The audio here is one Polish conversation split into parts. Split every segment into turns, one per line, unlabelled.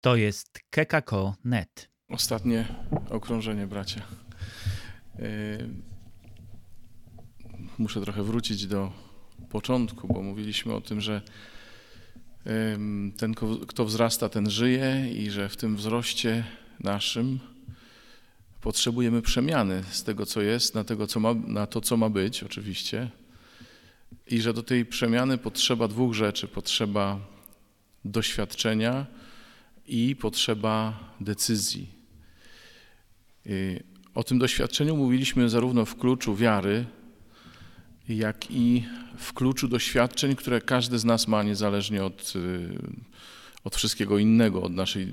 To jest kekako.net.
Ostatnie okrążenie, bracia. Yy, muszę trochę wrócić do początku, bo mówiliśmy o tym, że yy, ten, kto wzrasta, ten żyje i że w tym wzroście naszym potrzebujemy przemiany z tego, co jest, na, tego, co ma, na to, co ma być, oczywiście. I że do tej przemiany potrzeba dwóch rzeczy. Potrzeba doświadczenia i potrzeba decyzji. O tym doświadczeniu mówiliśmy zarówno w kluczu wiary, jak i w kluczu doświadczeń, które każdy z nas ma, niezależnie od, y, od wszystkiego innego, od, naszej,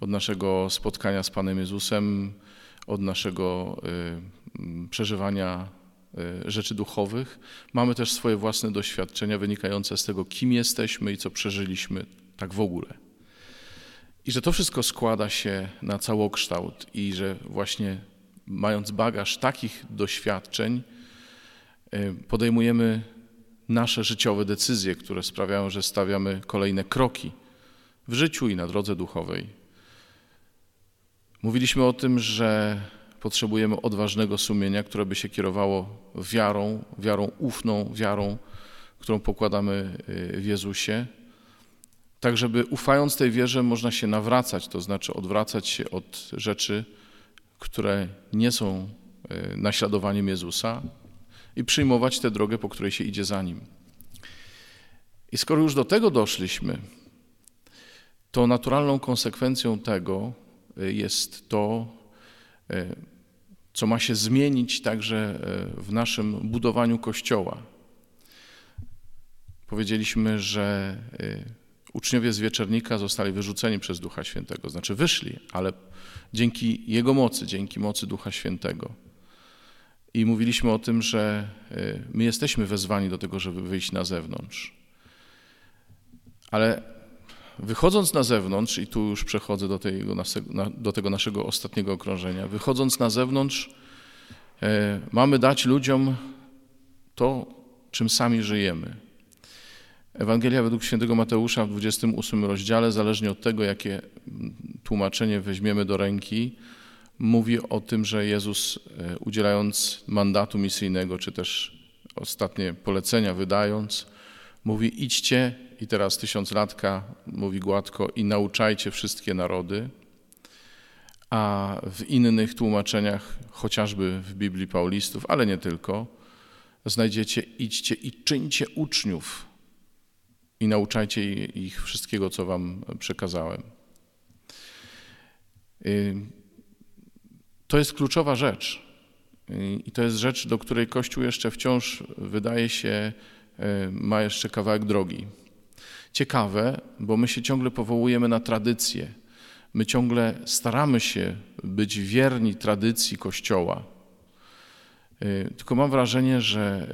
od naszego spotkania z Panem Jezusem, od naszego y, przeżywania y, rzeczy duchowych. Mamy też swoje własne doświadczenia wynikające z tego, kim jesteśmy i co przeżyliśmy tak w ogóle. I że to wszystko składa się na całokształt i że właśnie mając bagaż takich doświadczeń, y, podejmujemy nasze życiowe decyzje, które sprawiają, że stawiamy kolejne kroki w życiu i na drodze duchowej. Mówiliśmy o tym, że potrzebujemy odważnego sumienia, które by się kierowało wiarą, wiarą ufną, wiarą, którą pokładamy y, w Jezusie, tak żeby ufając tej wierze można się nawracać, to znaczy odwracać się od rzeczy, które nie są e, naśladowaniem Jezusa i przyjmować tę drogę, po której się idzie za Nim. I skoro już do tego doszliśmy, to naturalną konsekwencją tego e, jest to, e, co ma się zmienić także w naszym budowaniu Kościoła. Powiedzieliśmy, że uczniowie z wieczernika zostali wyrzuceni przez Ducha Świętego, znaczy wyszli, ale dzięki Jego mocy, dzięki mocy Ducha Świętego. I mówiliśmy o tym, że y, my jesteśmy wezwani do tego, żeby wyjść na zewnątrz. Ale wychodząc na zewnątrz, i tu już przechodzę do tego, do tego naszego ostatniego okrążenia, wychodząc na zewnątrz, y, mamy dać ludziom to, czym sami żyjemy. Ewangelia według świętego Mateusza w 28 rozdziale, zależnie od tego, jakie tłumaczenie weźmiemy do ręki, mówi o tym, że Jezus e, udzielając mandatu misyjnego, czy też ostatnie polecenia wydając, mówi idźcie i teraz tysiąclatka mówi gładko i nauczajcie wszystkie narody, a w innych tłumaczeniach, chociażby w Biblii Paulistów, ale nie tylko, znajdziecie idźcie i czyńcie uczniów i nauczajcie ich wszystkiego, co wam przekazałem. Y, to jest kluczowa rzecz. Y, I to jest rzecz, do której Kościół jeszcze wciąż wydaje się, y, ma jeszcze kawałek drogi. Ciekawe, bo my się ciągle powołujemy na tradycję. My ciągle staramy się być wierni tradycji Kościoła. Tylko mam wrażenie, że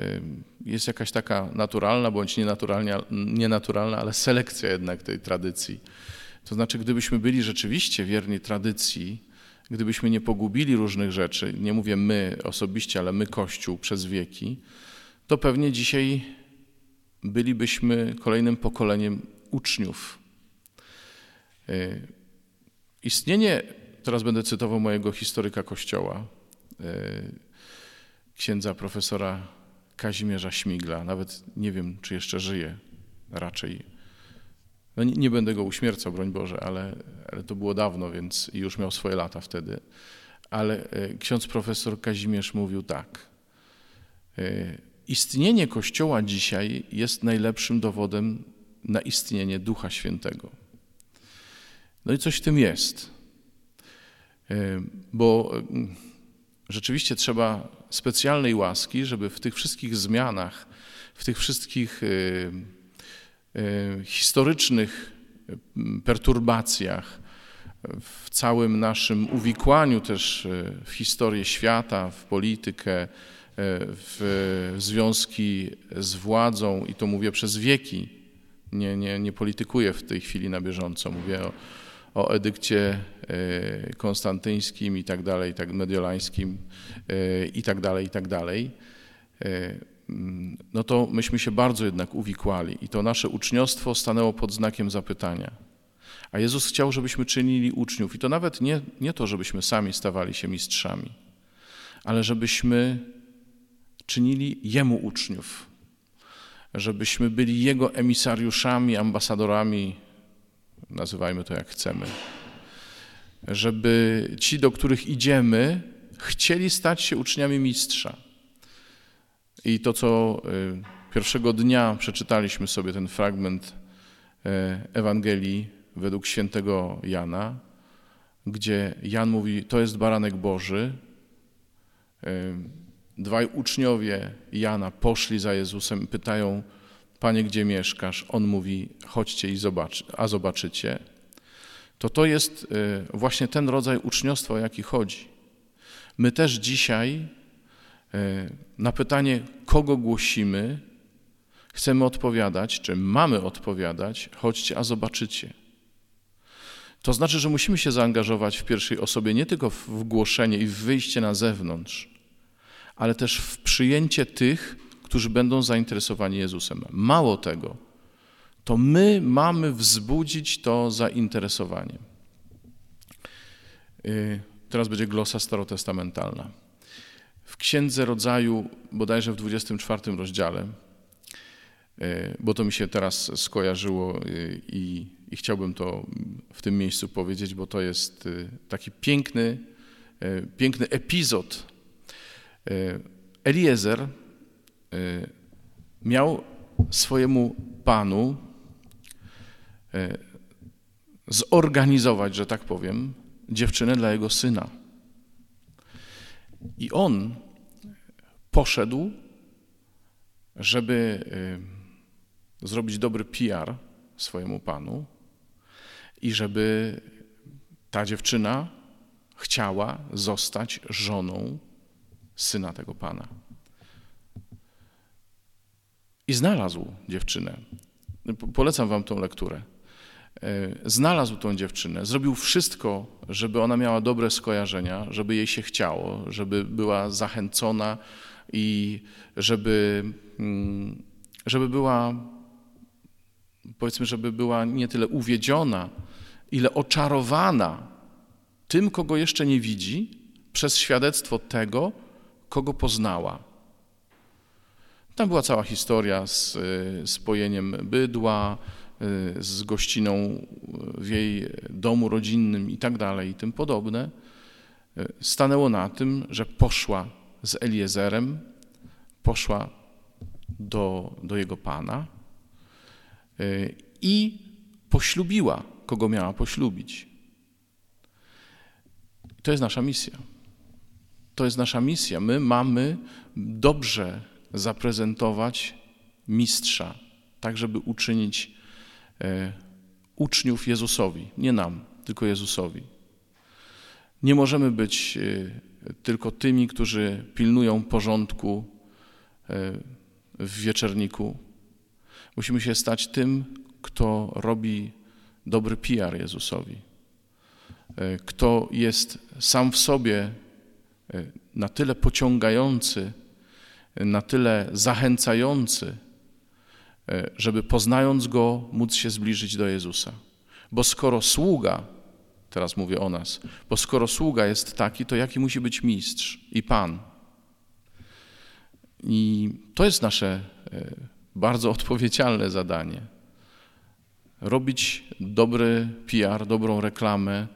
jest jakaś taka naturalna bądź nienaturalna, ale selekcja jednak tej tradycji. To znaczy, gdybyśmy byli rzeczywiście wierni tradycji, gdybyśmy nie pogubili różnych rzeczy, nie mówię my osobiście, ale my Kościół przez wieki, to pewnie dzisiaj bylibyśmy kolejnym pokoleniem uczniów. E, istnienie, teraz będę cytował mojego historyka Kościoła, księdza profesora Kazimierza Śmigla. Nawet nie wiem, czy jeszcze żyje. Raczej. No nie, nie będę go uśmiercał, broń Boże, ale, ale to było dawno, więc już miał swoje lata wtedy. Ale e, ksiądz profesor Kazimierz mówił tak. E, istnienie Kościoła dzisiaj jest najlepszym dowodem na istnienie Ducha Świętego. No i coś w tym jest. E, bo rzeczywiście trzeba specjalnej łaski, żeby w tych wszystkich zmianach, w tych wszystkich y, y, historycznych perturbacjach, w całym naszym uwikłaniu też y, w historię świata, w politykę, w związki z władzą, i to mówię przez wieki, nie, nie, nie politykuję w tej chwili na bieżąco, mówię o o edykcie e, konstantyńskim i tak dalej, tak mediolańskim e, i tak dalej, i tak dalej, e, mm, no to myśmy się bardzo jednak uwikłali i to nasze uczniostwo stanęło pod znakiem zapytania. A Jezus chciał, żebyśmy czynili uczniów. I to nawet nie, nie to, żebyśmy sami stawali się mistrzami, ale żebyśmy czynili Jemu uczniów. Żebyśmy byli Jego emisariuszami, ambasadorami, nazywajmy to jak chcemy. Żeby ci, do których idziemy, chcieli stać się uczniami mistrza. I to, co y, pierwszego dnia przeczytaliśmy sobie ten fragment y, Ewangelii według świętego Jana, gdzie Jan mówi: To jest baranek Boży. Y, dwaj uczniowie Jana poszli za Jezusem i pytają: Panie, gdzie mieszkasz? On mówi: Chodźcie i zobacz, a zobaczycie. To to jest właśnie ten rodzaj uczniostwa, o jaki chodzi. My też dzisiaj E, na pytanie, kogo głosimy, chcemy odpowiadać, czy mamy odpowiadać, chodźcie, a zobaczycie. To znaczy, że musimy się zaangażować w pierwszej osobie nie tylko w głoszenie i w wyjście na zewnątrz, ale też w przyjęcie tych, którzy będą zainteresowani Jezusem. Mało tego, to my mamy wzbudzić to zainteresowanie. E, teraz będzie glosa starotestamentalna. W Księdze Rodzaju, bodajże w 24 rozdziale, e, bo to mi się teraz skojarzyło e, i, i chciałbym to w tym miejscu powiedzieć, bo to jest taki piękny, piękny epizod. Eliezer miał swojemu panu zorganizować, że tak powiem, dziewczynę dla jego syna. I on poszedł, żeby y, zrobić dobry PR swojemu panu i żeby ta dziewczyna chciała zostać żoną syna tego pana. I znalazł dziewczynę. Polecam wam tą lekturę. E, znalazł tą dziewczynę, zrobił wszystko, żeby ona miała dobre skojarzenia, żeby jej się chciało, żeby była zachęcona i żeby, mm, żeby była, powiedzmy, żeby była nie tyle uwiedziona, ile oczarowana tym, kogo jeszcze nie widzi, przez świadectwo tego, kogo poznała. Tam była cała historia z spojeniem bydła, Y, z gościną w jej domu rodzinnym i tak dalej i tym podobne, y, stanęło na tym, że poszła z Eliezerem, poszła do, do jego pana y, i poślubiła, kogo miała poślubić. To jest nasza misja. To jest nasza misja. My mamy dobrze zaprezentować mistrza, tak żeby uczynić E, uczniów Jezusowi, nie nam, tylko Jezusowi. Nie możemy być e, tylko tymi, którzy pilnują porządku e, w wieczerniku. Musimy się stać tym, kto robi dobry PR Jezusowi, kto jest sam w sobie na tyle pociągający, na tyle zachęcający, E, żeby poznając Go móc się zbliżyć do Jezusa. Bo skoro sługa, teraz mówię o nas, bo skoro sługa jest taki, to jaki musi być mistrz i Pan? I to jest nasze e, bardzo odpowiedzialne zadanie. Robić dobry PR, dobrą reklamę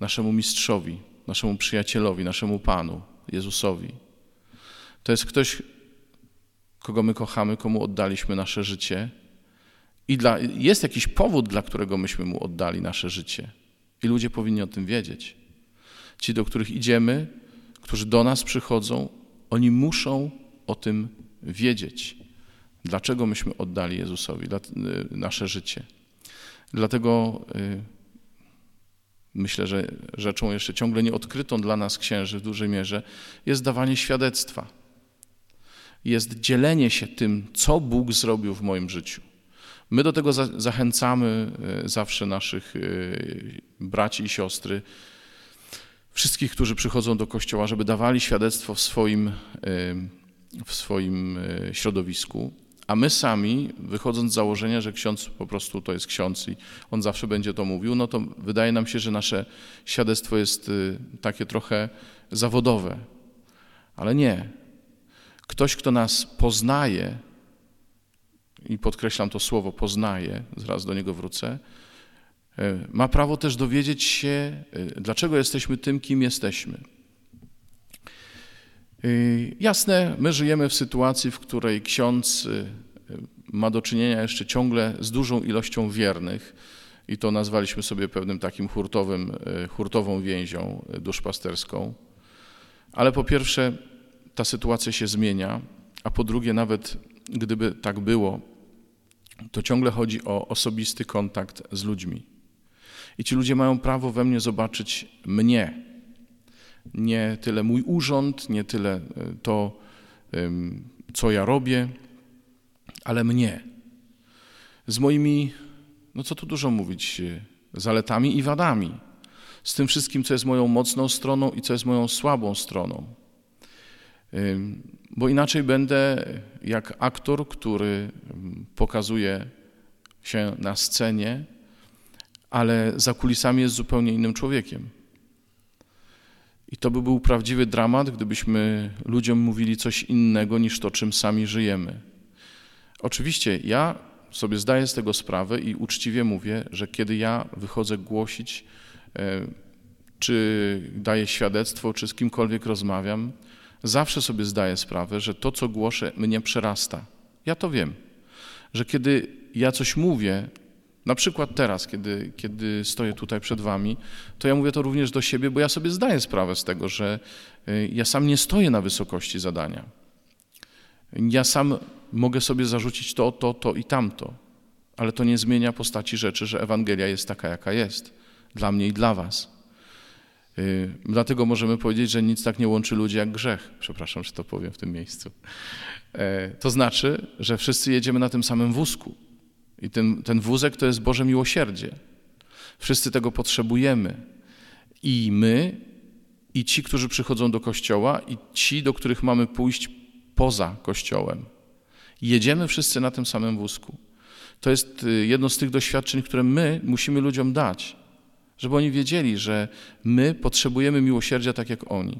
naszemu mistrzowi, naszemu przyjacielowi, naszemu Panu, Jezusowi. To jest ktoś, kogo my kochamy, komu oddaliśmy nasze życie. I dla, jest jakiś powód, dla którego myśmy mu oddali nasze życie. I ludzie powinni o tym wiedzieć. Ci, do których idziemy, którzy do nas przychodzą, oni muszą o tym wiedzieć. Dlaczego myśmy oddali Jezusowi y, nasze życie. Dlatego y, myślę, że rzeczą jeszcze ciągle nieodkrytą dla nas księży w dużej mierze jest dawanie świadectwa jest dzielenie się tym, co Bóg zrobił w moim życiu. My do tego zachęcamy e, zawsze naszych e, braci i siostry, wszystkich, którzy przychodzą do kościoła, żeby dawali świadectwo w swoim, e, w swoim środowisku, A my sami, wychodząc z założenia, że ksiądz po prostu to jest ksiądz i on zawsze będzie to mówił, no to wydaje nam się, że nasze świadectwo jest takie trochę zawodowe. Ale nie. Ktoś, kto nas poznaje, i podkreślam to słowo poznaje, zaraz do niego wrócę, y, ma prawo też dowiedzieć się, y, dlaczego jesteśmy tym, kim jesteśmy. Y, jasne, my żyjemy w sytuacji, w której ksiądz ma do czynienia jeszcze ciągle z dużą ilością wiernych i to nazwaliśmy sobie pewnym takim hurtowym, hurtową więzią duszpasterską. Ale po pierwsze, ta sytuacja się zmienia, a po drugie, nawet gdyby tak było, to ciągle chodzi o osobisty kontakt z ludźmi. I ci ludzie mają prawo we mnie zobaczyć mnie, nie tyle mój urząd, nie tyle e, to, co ja robię, ale mnie. Z moimi, no co tu dużo mówić, e, zaletami i wadami. Z tym wszystkim, co jest moją mocną stroną i co jest moją słabą stroną. Bo inaczej będę jak aktor, który pokazuje się na scenie, ale za kulisami jest zupełnie innym człowiekiem. I to by był prawdziwy dramat, gdybyśmy ludziom mówili coś innego niż to, czym sami żyjemy. Oczywiście ja sobie zdaję z tego sprawę i uczciwie mówię, że kiedy ja wychodzę głosić, e, czy daję świadectwo, czy z kimkolwiek rozmawiam, zawsze sobie zdaję sprawę, że to, co głoszę, mnie przerasta. Ja to wiem, że kiedy ja coś mówię, na przykład teraz, kiedy, kiedy stoję tutaj przed Wami, to ja mówię to również do siebie, bo ja sobie zdaję sprawę z tego, że y, ja sam nie stoję na wysokości zadania. Ja sam mogę sobie zarzucić to, to, to i tamto, ale to nie zmienia postaci rzeczy, że Ewangelia jest taka, jaka jest, dla mnie i dla Was. Y, dlatego możemy powiedzieć, że nic tak nie łączy ludzi jak grzech. Przepraszam, że to powiem w tym miejscu. E, to znaczy, że wszyscy jedziemy na tym samym wózku. I ten, ten wózek to jest Boże miłosierdzie. Wszyscy tego potrzebujemy. I my, i ci, którzy przychodzą do kościoła, i ci, do których mamy pójść poza kościołem. Jedziemy wszyscy na tym samym wózku. To jest y, jedno z tych doświadczeń, które my musimy ludziom dać, żeby oni wiedzieli, że my potrzebujemy miłosierdzia tak jak oni.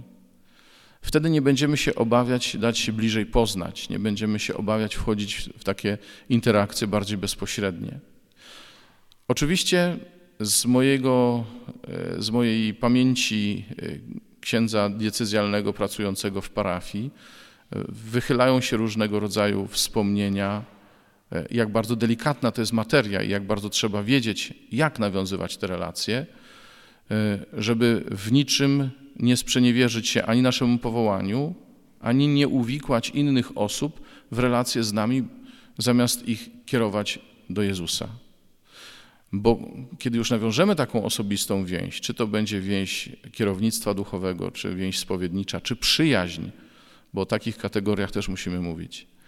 Wtedy nie będziemy się obawiać dać się bliżej poznać, nie będziemy się obawiać wchodzić w takie interakcje bardziej bezpośrednie. Oczywiście z, mojego, e, z mojej pamięci e, księdza diecezjalnego pracującego w parafii e, wychylają się różnego rodzaju wspomnienia, jak bardzo delikatna to jest materia i jak bardzo trzeba wiedzieć, jak nawiązywać te relacje, żeby w niczym nie sprzeniewierzyć się ani naszemu powołaniu, ani nie uwikłać innych osób w relacje z nami, zamiast ich kierować do Jezusa. Bo kiedy już nawiążemy taką osobistą więź, czy to będzie więź kierownictwa duchowego, czy więź spowiednicza, czy przyjaźń, bo o takich kategoriach też musimy mówić, e,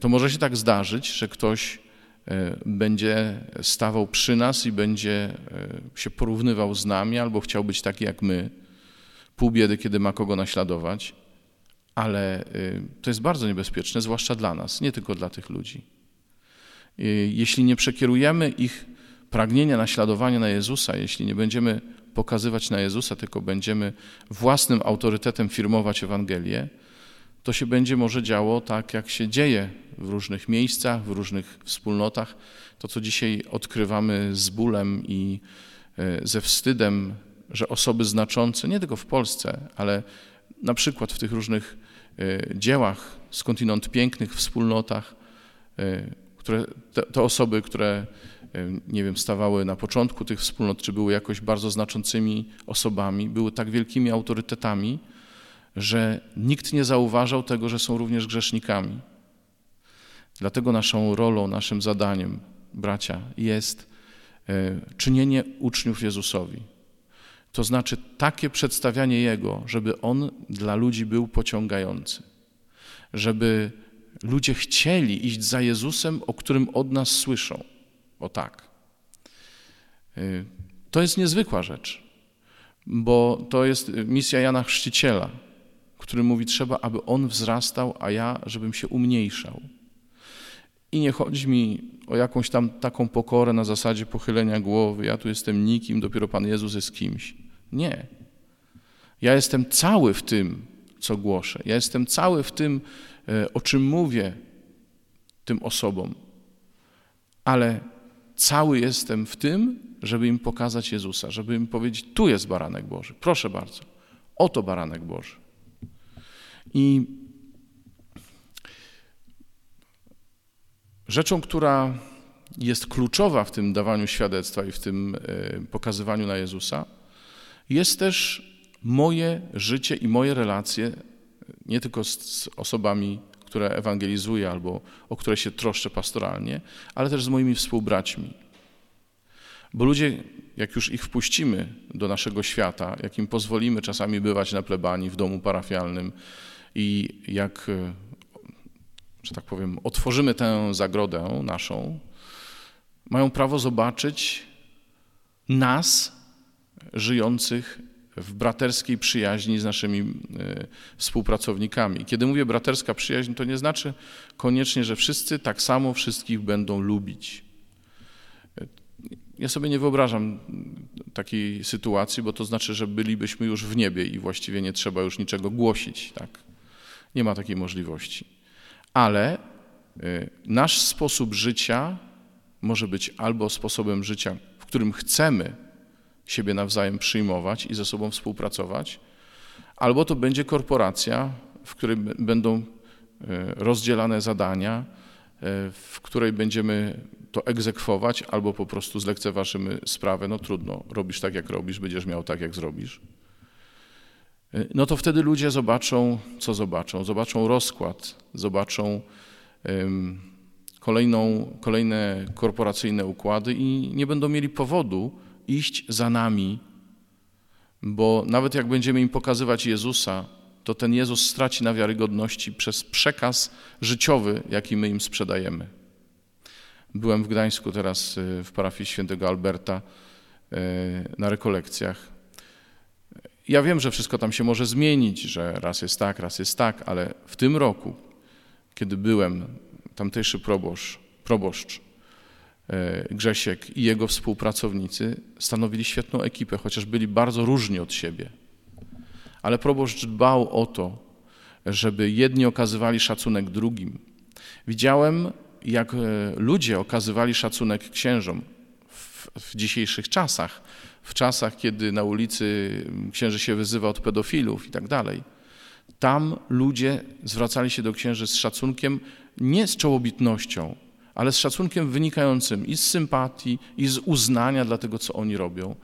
to może się tak zdarzyć, że ktoś e, będzie stawał przy nas i będzie e, się porównywał z nami, albo chciał być taki jak my, pół biedy, kiedy ma kogo naśladować, ale to jest bardzo niebezpieczne, zwłaszcza dla nas, nie tylko dla tych ludzi. Jeśli nie przekierujemy ich pragnienia naśladowania na Jezusa, jeśli nie będziemy pokazywać na Jezusa, tylko będziemy własnym autorytetem firmować Ewangelię, to się będzie może działo tak, jak się dzieje w różnych miejscach, w różnych wspólnotach. To, co dzisiaj odkrywamy z bólem i y, ze wstydem że osoby znaczące, nie tylko w Polsce, ale na przykład w tych różnych e, dziełach, skądinąd pięknych wspólnotach, e, które, te, te osoby, które, e, nie wiem, stawały na początku tych wspólnot, czy były jakoś bardzo znaczącymi osobami, były tak wielkimi autorytetami, że nikt nie zauważał tego, że są również grzesznikami. Dlatego naszą rolą, naszym zadaniem, bracia, jest czynienie uczniów Jezusowi. To znaczy takie przedstawianie Jego, żeby On dla ludzi był pociągający, żeby ludzie chcieli iść za Jezusem, o którym od nas słyszą. O tak. Y, to jest niezwykła rzecz, bo to jest misja Jana Chrzciciela, który mówi, trzeba, aby On wzrastał, a ja, żebym się umniejszał. I nie chodzi mi o jakąś tam taką pokorę na zasadzie pochylenia głowy. Ja tu jestem nikim, dopiero Pan Jezus jest kimś. Nie. Ja jestem cały w tym, co głoszę. Ja jestem cały w tym, e, o czym mówię tym osobom. Ale cały jestem w tym, żeby im pokazać Jezusa, żeby im powiedzieć: Tu jest baranek Boży. Proszę bardzo. Oto baranek Boży. I rzeczą, która jest kluczowa w tym dawaniu świadectwa i w tym e, pokazywaniu na Jezusa, jest też moje życie i moje relacje, nie tylko z osobami, które ewangelizuję albo o które się troszczę pastoralnie, ale też z moimi współbraćmi. Bo ludzie, jak już ich wpuścimy do naszego świata, jak im pozwolimy czasami bywać na plebanii w domu parafialnym i jak, e, że tak powiem, otworzymy tę zagrodę naszą, mają prawo zobaczyć nas, żyjących w braterskiej przyjaźni z naszymi e, współpracownikami. Kiedy mówię braterska przyjaźń, to nie znaczy koniecznie, że wszyscy tak samo wszystkich będą lubić. Ja sobie nie wyobrażam takiej sytuacji, bo to znaczy, że bylibyśmy już w niebie i właściwie nie trzeba już niczego głosić. Tak? Nie ma takiej możliwości. Ale y, nasz sposób życia może być albo sposobem życia, w którym chcemy siebie nawzajem przyjmować i ze sobą współpracować, albo to będzie korporacja, w której będą y, rozdzielane zadania, y, w której będziemy to egzekwować, albo po prostu zlekceważymy sprawę, no trudno, robisz tak, jak robisz, będziesz miał tak, jak zrobisz. No to wtedy ludzie zobaczą, co zobaczą? Zobaczą rozkład, zobaczą kolejną, kolejne korporacyjne układy i nie będą mieli powodu iść za nami, bo nawet jak będziemy im pokazywać Jezusa, to ten Jezus straci na wiarygodności przez przekaz życiowy, jaki my im sprzedajemy. Byłem w Gdańsku teraz y, w parafii świętego Alberta y, na rekolekcjach. Ja wiem, że wszystko tam się może zmienić, że raz jest tak, raz jest tak, ale w tym roku, kiedy byłem, tamtejszy proboszcz, proboszcz y, Grzesiek i jego współpracownicy stanowili świetną ekipę, chociaż byli bardzo różni od siebie. Ale proboszcz dbał o to, żeby jedni okazywali szacunek drugim. Widziałem jak e, ludzie okazywali szacunek księżom w, w dzisiejszych czasach, w czasach, kiedy na ulicy księży się wyzywa od pedofilów i tak dalej, tam ludzie zwracali się do księży z szacunkiem, nie z czołobitnością, ale z szacunkiem wynikającym i z sympatii, i z uznania dla tego, co oni robią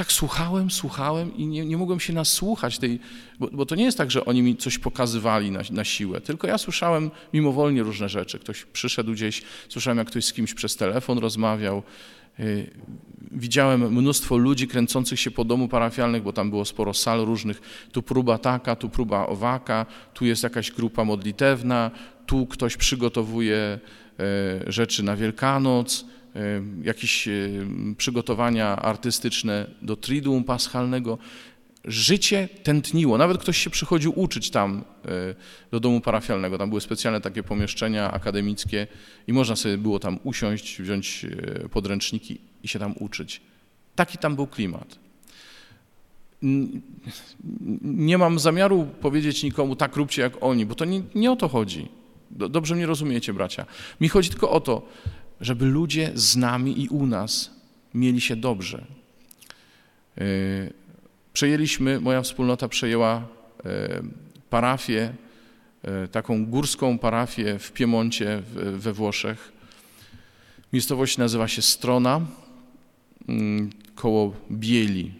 tak słuchałem, słuchałem i nie, nie mogłem się nasłuchać tej, bo, bo, to nie jest tak, że oni mi coś pokazywali na, na siłę, tylko ja słyszałem mimowolnie różne rzeczy. Ktoś przyszedł gdzieś, słyszałem, jak ktoś z kimś przez telefon rozmawiał. Y, widziałem mnóstwo ludzi kręcących się po domu parafialnych, bo tam było sporo sal różnych. Tu próba taka, tu próba owaka, tu jest jakaś grupa modlitewna, tu ktoś przygotowuje y, rzeczy na Wielkanoc jakieś przygotowania artystyczne do Triduum Paschalnego. Życie tętniło. Nawet ktoś się przychodził uczyć tam e, do domu parafialnego. Tam były specjalne takie pomieszczenia akademickie i można sobie było tam usiąść, wziąć e, podręczniki i się tam uczyć. Taki tam był klimat. Nie mam zamiaru powiedzieć nikomu, tak róbcie jak oni, bo to nie, nie o to chodzi. Dobrze mnie rozumiecie, bracia. Mi chodzi tylko o to, żeby ludzie z nami i u nas mieli się dobrze. Przejęliśmy, moja wspólnota przejęła e, parafię, e, taką górską parafię w Piemoncie we Włoszech. Miejscowość nazywa się Strona, mm, koło Bieli,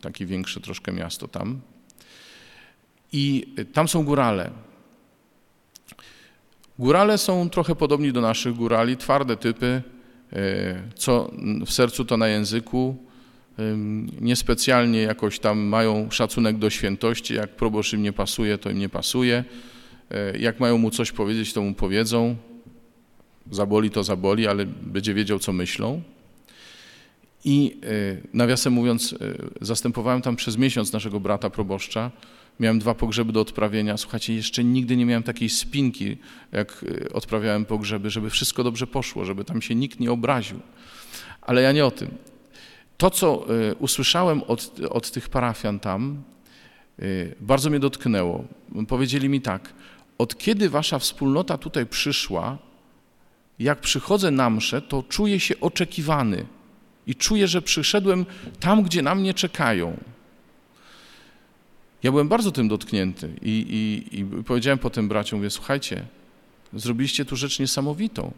takie większe troszkę miasto tam. I tam są górale. Górale są trochę podobni do naszych górali, twarde typy, e, co w sercu to na języku. Niespecjalnie jakoś tam mają szacunek do świętości, jak proboszcz im nie pasuje, to im nie pasuje. E, jak mają mu coś powiedzieć, to mu powiedzą. Zaboli to zaboli, ale będzie wiedział, co myślą. I e, nawiasem mówiąc, zastępowałem tam przez miesiąc naszego brata proboszcza, Miałem dwa pogrzeby do odprawienia. Słuchajcie, jeszcze nigdy nie miałem takiej spinki, jak odprawiałem pogrzeby, żeby wszystko dobrze poszło, żeby tam się nikt nie obraził. Ale ja nie o tym. To, co y, usłyszałem od, od tych parafian tam, y, bardzo mnie dotknęło. Powiedzieli mi tak, od kiedy wasza wspólnota tutaj przyszła, jak przychodzę na mszę, to czuję się oczekiwany i czuję, że przyszedłem tam, gdzie na mnie czekają. Ja byłem bardzo tym dotknięty i, i, i powiedziałem potem braciom, mówię, słuchajcie, zrobiliście tu rzecz niesamowitą.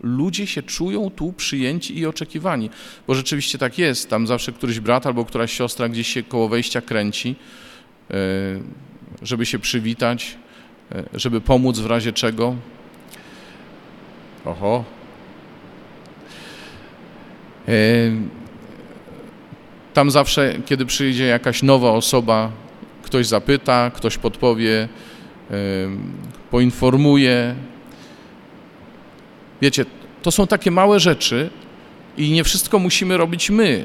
Ludzie się czują tu przyjęci i oczekiwani, bo rzeczywiście tak jest. Tam zawsze któryś brat albo któraś siostra gdzieś się koło wejścia kręci, e, żeby się przywitać, e, żeby pomóc w razie czego. Oho. E, tam zawsze, kiedy przyjdzie jakaś nowa osoba, ktoś zapyta, ktoś podpowie, poinformuje. Wiecie, to są takie małe rzeczy i nie wszystko musimy robić my.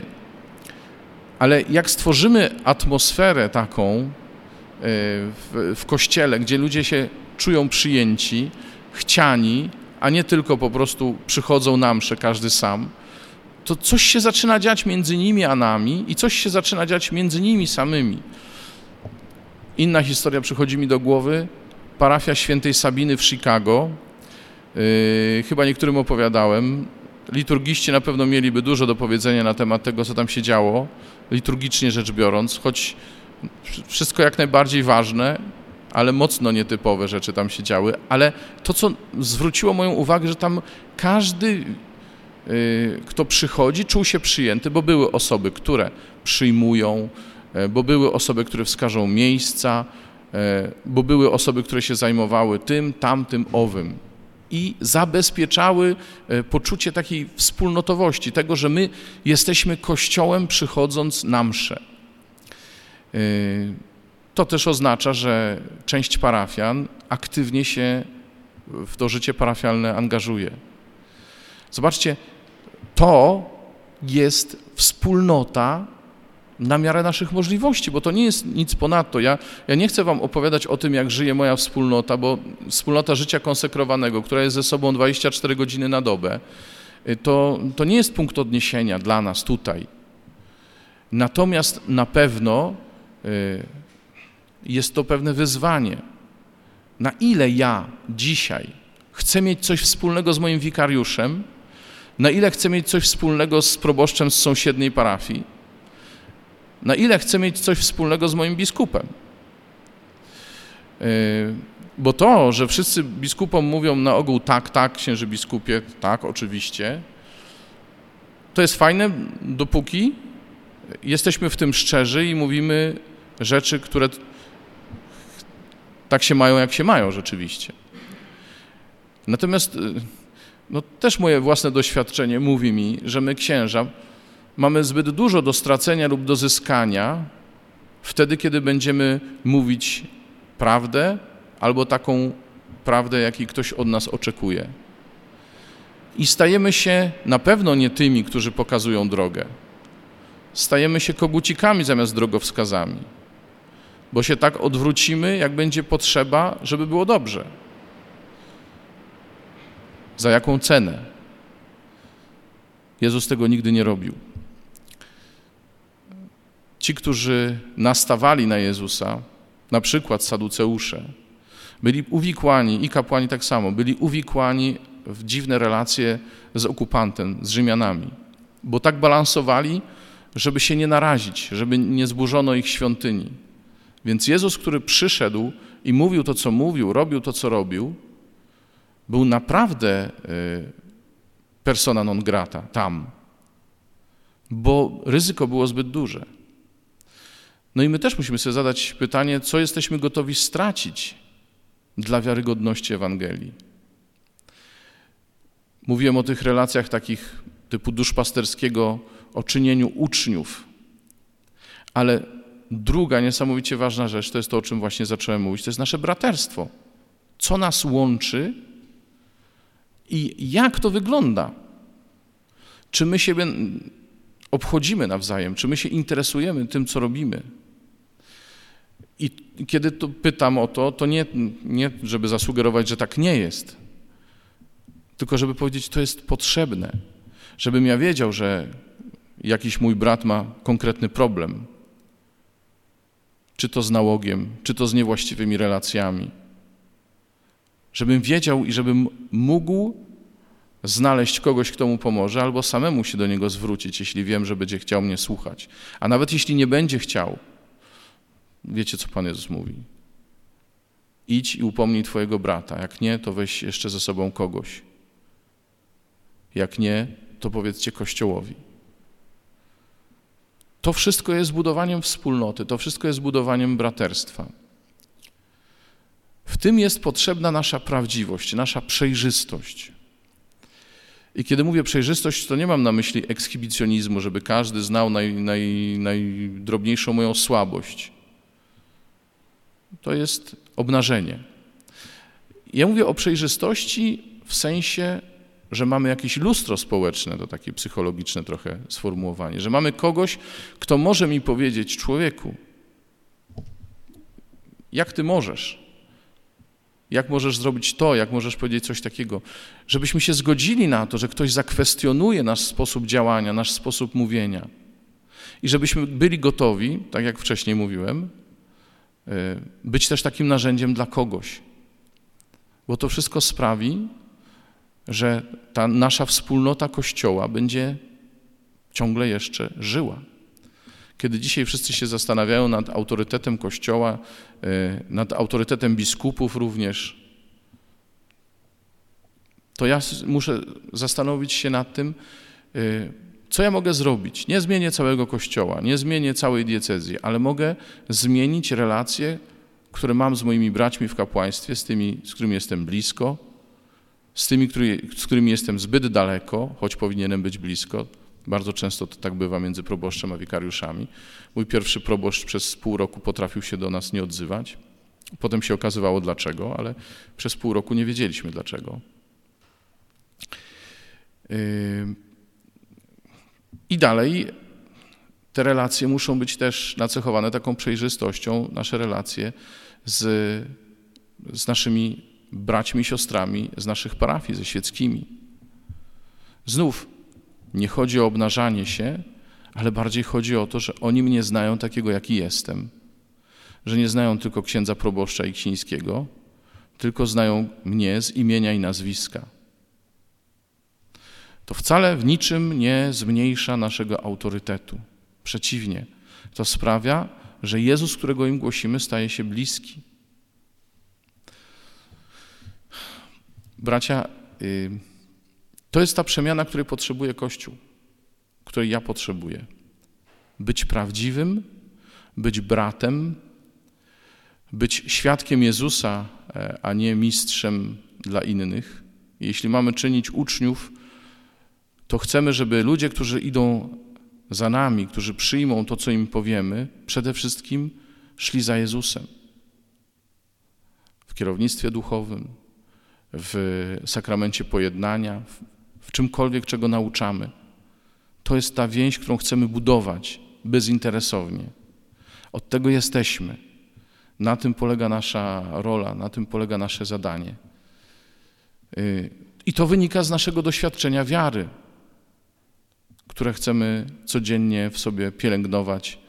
Ale jak stworzymy atmosferę taką e, w, w kościele, gdzie ludzie się czują przyjęci, chciani, a nie tylko po prostu przychodzą na msze każdy sam, to coś się zaczyna dziać między nimi a nami i coś się zaczyna dziać między nimi samymi. Inna historia przychodzi mi do głowy. Parafia świętej Sabiny w Chicago. Yy, chyba niektórym opowiadałem. Liturgiści na pewno mieliby dużo do powiedzenia na temat tego, co tam się działo, liturgicznie rzecz biorąc, choć wszystko jak najbardziej ważne, ale mocno nietypowe rzeczy tam się działy. Ale to, co zwróciło moją uwagę, że tam każdy, yy, kto przychodzi, czuł się przyjęty, bo były osoby, które przyjmują, E, bo były osoby, które wskażą miejsca, bo były osoby, które się zajmowały tym, tamtym, owym i zabezpieczały e, poczucie takiej wspólnotowości, tego, że my jesteśmy kościołem przychodząc na mszę. To też oznacza, że część parafian aktywnie się w to życie parafialne angażuje. Zobaczcie, to jest wspólnota na miarę naszych możliwości, bo to nie jest nic ponadto. Ja, ja nie chcę wam opowiadać o tym, jak żyje moja wspólnota, bo wspólnota życia konsekrowanego, która jest ze sobą 24 godziny na dobę, y, to, to nie jest punkt odniesienia dla nas tutaj. Natomiast na pewno y, jest to pewne wyzwanie. Na ile ja dzisiaj chcę mieć coś wspólnego z moim wikariuszem, na ile chcę mieć coś wspólnego z proboszczem z sąsiedniej parafii, na ile chcę mieć coś wspólnego z moim biskupem. Yy, bo to, że wszyscy biskupom mówią na ogół tak, tak, księży biskupie, tak, oczywiście, to jest fajne, dopóki jesteśmy w tym szczerzy i mówimy rzeczy, które tak się mają, jak się mają rzeczywiście. Natomiast yy, no, też moje własne doświadczenie mówi mi, że my księża mamy zbyt dużo do stracenia lub do zyskania wtedy, kiedy będziemy mówić prawdę albo taką prawdę, jakiej ktoś od nas oczekuje. I stajemy się na pewno nie tymi, którzy pokazują drogę. Stajemy się kogucikami zamiast drogowskazami, bo się tak odwrócimy, jak będzie potrzeba, żeby było dobrze. Za jaką cenę? Jezus tego nigdy nie robił. Ci, którzy nastawali na Jezusa, na przykład saduceusze, byli uwikłani, i kapłani tak samo, byli uwikłani w dziwne relacje z okupantem, z Rzymianami, bo tak balansowali, żeby się nie narazić, żeby nie zburzono ich świątyni. Więc Jezus, który przyszedł i mówił to, co mówił, robił to, co robił, był naprawdę y, persona non grata tam, bo ryzyko było zbyt duże. No i my też musimy sobie zadać pytanie, co jesteśmy gotowi stracić dla wiarygodności Ewangelii. Mówiłem o tych relacjach takich typu duszpasterskiego, o czynieniu uczniów, ale druga niesamowicie ważna rzecz to jest to, o czym właśnie zacząłem mówić, to jest nasze braterstwo. Co nas łączy i jak to wygląda? Czy my siebie obchodzimy nawzajem, czy my się interesujemy tym, co robimy? I kiedy to pytam o to, to nie, nie żeby zasugerować, że tak nie jest, tylko żeby powiedzieć, to jest potrzebne, żebym ja wiedział, że jakiś mój brat ma konkretny problem, czy to z nałogiem, czy to z niewłaściwymi relacjami. Żebym wiedział i żebym mógł znaleźć kogoś, kto mu pomoże, albo samemu się do niego zwrócić, jeśli wiem, że będzie chciał mnie słuchać. A nawet jeśli nie będzie chciał, wiecie, co Pan Jezus mówi. Idź i upomnij Twojego brata. Jak nie, to weź jeszcze ze sobą kogoś. Jak nie, to powiedzcie Kościołowi. To wszystko jest budowaniem wspólnoty, to wszystko jest budowaniem braterstwa. W tym jest potrzebna nasza prawdziwość, nasza przejrzystość. I kiedy mówię przejrzystość, to nie mam na myśli ekshibicjonizmu, żeby każdy znał naj, naj, najdrobniejszą moją słabość. To jest obnażenie. Ja mówię o przejrzystości w sensie że mamy jakieś lustro społeczne, to takie psychologiczne trochę sformułowanie, że mamy kogoś, kto może mi powiedzieć, człowieku, jak ty możesz? Jak możesz zrobić to, jak możesz powiedzieć coś takiego? Żebyśmy się zgodzili na to, że ktoś zakwestionuje nasz sposób działania, nasz sposób mówienia. I żebyśmy byli gotowi, tak jak wcześniej mówiłem, być też takim narzędziem dla kogoś. Bo to wszystko sprawi, że ta nasza wspólnota Kościoła będzie ciągle jeszcze żyła. Kiedy dzisiaj wszyscy się zastanawiają nad autorytetem Kościoła, e, nad autorytetem biskupów również, to ja muszę zastanowić się nad tym, e, co ja mogę zrobić. Nie zmienię całego Kościoła, nie zmienię całej diecezji, ale mogę zmienić relacje, które mam z moimi braćmi w kapłaństwie, z tymi, z którymi jestem blisko, z tymi, który, z którymi jestem zbyt daleko, choć powinienem być blisko. Bardzo często to tak bywa między proboszczem a wikariuszami. Mój pierwszy proboszcz przez pół roku potrafił się do nas nie odzywać. Potem się okazywało dlaczego, ale przez pół roku nie wiedzieliśmy dlaczego. Yy, I dalej te relacje muszą być też nacechowane taką przejrzystością, nasze relacje z, z naszymi braćmi siostrami z naszych parafii, ze świeckimi. Znów nie chodzi o obnażanie się, ale bardziej chodzi o to, że oni mnie znają takiego, jaki jestem. Że nie znają tylko księdza proboszcza i ksińskiego, tylko znają mnie z imienia i nazwiska. To wcale w niczym nie zmniejsza naszego autorytetu. Przeciwnie, to sprawia, że Jezus, którego im głosimy, staje się bliski. Bracia, y, to jest ta przemiana, której potrzebuje Kościół, której ja potrzebuję. Być prawdziwym, być bratem, być świadkiem Jezusa, e, a nie mistrzem dla innych. Jeśli mamy czynić uczniów, to chcemy, żeby ludzie, którzy idą za nami, którzy przyjmą to, co im powiemy, przede wszystkim szli za Jezusem w kierownictwie duchowym, w sakramencie pojednania, w czymkolwiek, czego nauczamy. To jest ta więź, którą chcemy budować bezinteresownie. Od tego jesteśmy. Na tym polega nasza rola, na tym polega nasze zadanie. Y, I to wynika z naszego doświadczenia wiary, które chcemy codziennie w sobie pielęgnować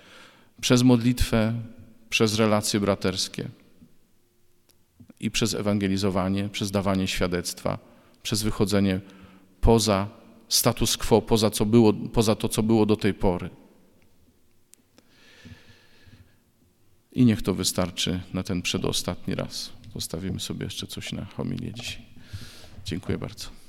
przez modlitwę, przez relacje braterskie i przez ewangelizowanie, przez dawanie świadectwa, przez wychodzenie poza status quo, poza, co było, poza to, co było do tej pory. I niech to wystarczy na ten przedostatni raz. Zostawimy sobie jeszcze coś na homilię dzisiaj. Dziękuję bardzo.